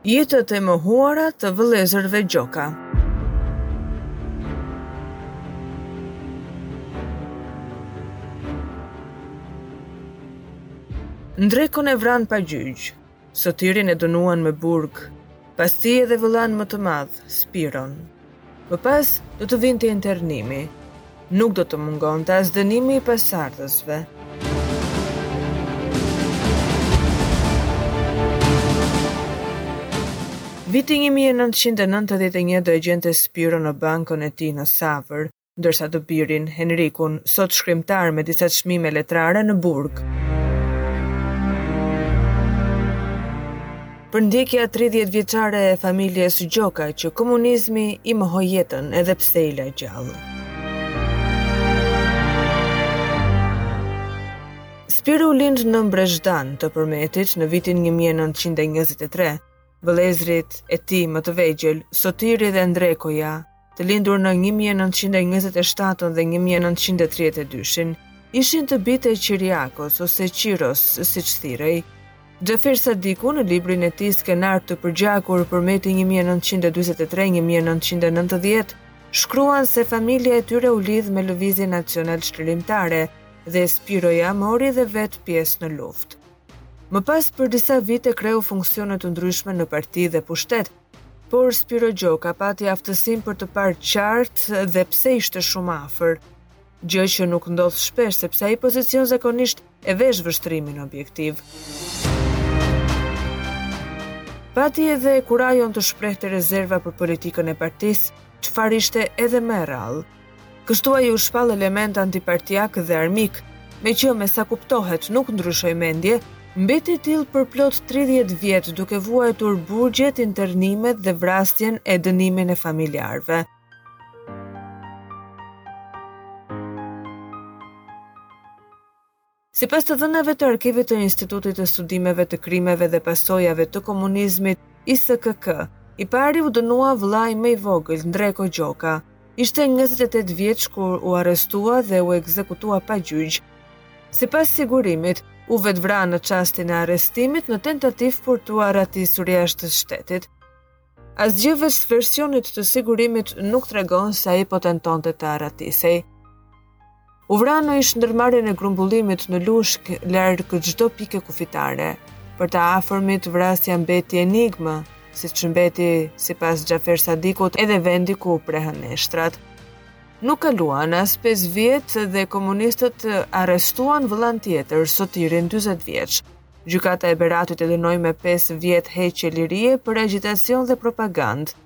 Jetët e mohuara të vëllezërve Gjoka. Ndrekun e vranë pa gjyq, Sotirin e dënuan me burg, pas tij edhe vëllanë më të madh, Spiron. Më pas do të vinte internimi. Nuk do të mungonte as dënimi i pasardhësve. Viti 1991 do e gjente Spiron në barakën e tij në Savër, ndërsa të birin, Henrikun, sot shkrimtar me disa çmime letrare në burg. Përndjekja 30 vjeçare e familjes Gjoka që komunizmi i mohoi jetën edhe pse i la gjallë. Spiru lind në Brezhdan të Përmetit në vitin 1923, vëllezërit e tij më të vegjël, Sotiri dhe Ndrekoja, të lindur në 1927 dhe 1932-shin, ishin të bijtë e Qiriakos ose Qiros, siç thirrej. Xhafir Sadiku në librin e tij Skenarë të përgjakur Përmeti 1943-1990 shkruan se familja e tyre u lidh me Lëvizjen Nacional Çlirimtare dhe Spiroja mori dhe vetë pjesë në luftë. Më pas për disa vite kreu funksione të ndryshme në parti dhe pushtet, por Spiro Gjoka pati aftësinë për të parë qartë dhe pse ishte shumë afër, gjë që nuk ndodh shpesh sepse ai pozicion zakonisht e vesh vështrimin objektiv. Pati edhe kurajon të shprehte rezerva për politikën e partisë, çfarë ishte edhe më e rrallë. Kështu ai u shpall element antipartiak dhe armik, meqë me sa kuptohet nuk ndryshoi mendje, mbeti i tillë për plot tridhjetë vjet duke vuajtur burgjet, internimet dhe vrasjen e dënimin e familjarëve. Sipas të dhënave të arkivit të Institutit të Studimeve të Krimeve dhe Pasojave të Komunizmit, ISKK, i pari u dënua vëllai më i vogël, Ndreko Gjoka. Ishte njëzet e tetë vjeç kur u arrestua dhe u ekzekutua pa gjyq. Sipas sigurimit, u vetëvra në çastin e arrestimit në tentativë për t'u arratisur jashtë shtetit. Asgjë veç versionit të sigurimit nuk tregon se ai po tentonte të arratisej. U vra në ish ndërmarrjen e grumbullimit në Lushnjë, larg çdo pike kufitare. Për të afërmit vrasja mbeti enigmë, siç mbeti sipas Xhafer Sadikut edhe vendi ku prehen eshtrat. Nuk kaluan as 5 vjet dhe komunistët arrestuan vëllanë tjetër, Sotirin 40 vjeç. Gjykata e Beratit e dënoi me 5 vjet heqje lirie për agjitacion dhe propagandë.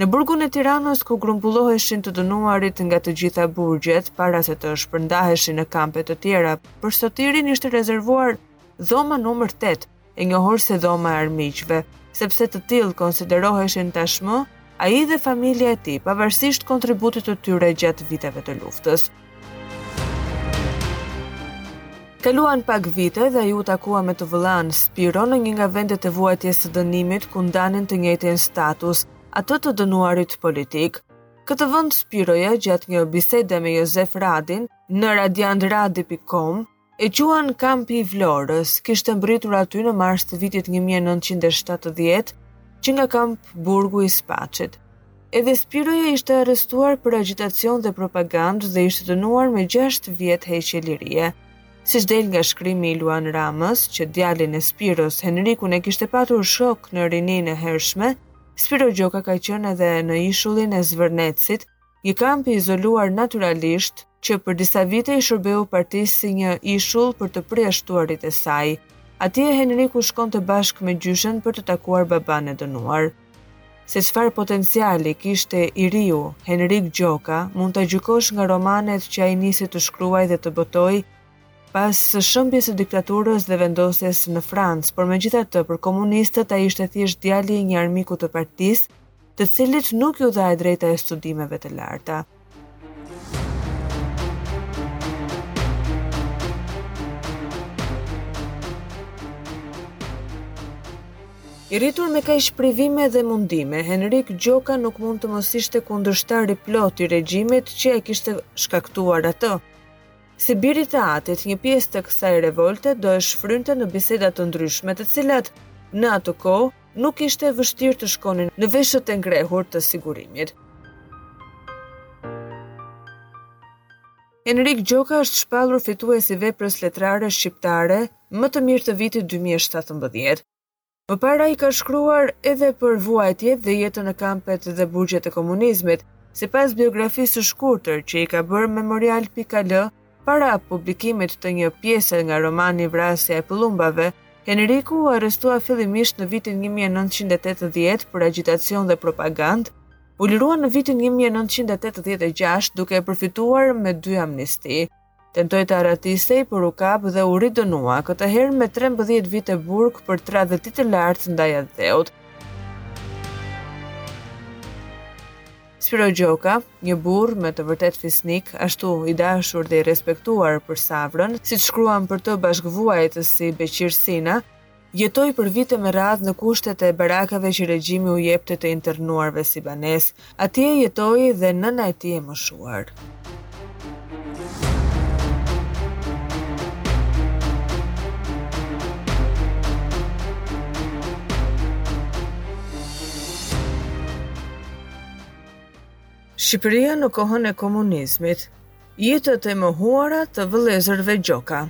Në burgun e Tiranës ku grumbulloheshin të dënuarit nga të gjitha burgjet para se të shpërndaheshin në kampe të tjera, për Sotirin ishte rezervuar dhoma numër 8, e njohur si dhoma e armiqve, sepse të tillë konsideroheshin tashmë ai dhe familja e tij, pavarësisht kontributit të tyre gjatë viteve të luftës. Kaluan pak vite dhe ai u takua me të vëllanë, Spiro, në një nga vendet e vuajtjes së dënimit ku ndanin të njëjtin status, atë të dënuarit politik. Këtë vend Spiroja gjatë një bisede me Jozef Radin në radiandradi.com E quan Kampi i Vlorës, kishte mbërritur aty në mars të vitit 1970, që nga kamp burgu i Spaçit. Edhe Spiroja ishte arrestuar për agjitacion dhe propagandë dhe ishte dënuar me 6 vjet heqje lirie. Siç del nga shkrimi i Luan Ramës, që djalin e Spiros, Henrikun e kishte patur shok në rininë e hershme, Spiro Gjoka ka qenë edhe në ishullin e Zvërnecit, Një kamp i izoluar natyralisht, që për disa vite i shërbeu partisë si një ishull për të përjashtuarit e saj. Atje Henriku shkonte bashkë me gjyshen për të takuar babanë e dënuar. Se çfarë potenciali kishte i riu Henrik Gjoka, mund ta gjykosh nga romanet që ai nisi të shkruajë dhe të botojë pas shembjes së diktaturës dhe vendosjes në Francë, por megjithatë për komunistët ai ishte thjesht djali i një armiku të partisë, të cilit nuk iu dha e drejta e studimeve të larta. I rritur me kaq privime dhe mundime, Henrik Gjoka nuk mund të mos ishte kundërshtar i plotë i regjimit që e kishte shkaktuar atë. Si biri të atit, një pjesë të kësaj revolte do e shfrynte në biseda të ndryshme, të cilat në atë kohë nuk ishte e vështirë të shkonin në veshët e ngrehur të sigurimit. Henrik Gjoka është shpallur fitues i veprës letrare shqiptare më të mirë të vitit 2017. Më parë ai ka shkruar edhe për vuajtjet dhe jetën në kampet dhe burgjet e komunizmit, sipas biografisë së shkurtër që i ka bërë memorie.al Para publikimit të një pjese nga romani Vrasja e pëllumbave, Henriku u arrestua fillimisht në vitin 1980 për agjitacion dhe propagandë, u lirua në vitin 1986 duke përfituar me dy amnisti. Tentoi të arratistej, por u kap dhe u ridënua, këtë herë me 13 vite burg për tradhti të lartë ndaj atdheut. Spiro Gjoka, një burrë me të vërtetë fisnik, ashtu i dashur dhe i respektuar për Savrën, siç shkruan për të bashkëvuajtësi Beqir Sina, jetoi për vite me radhë në kushtet e barakave që regjimi u jepte të internuarve si banesë. Atje jetoi dhe nëna e tij e moshuar. Shqipëria në kohën e komunizmit. Jetët e mohuara të vëllezërve Gjoka.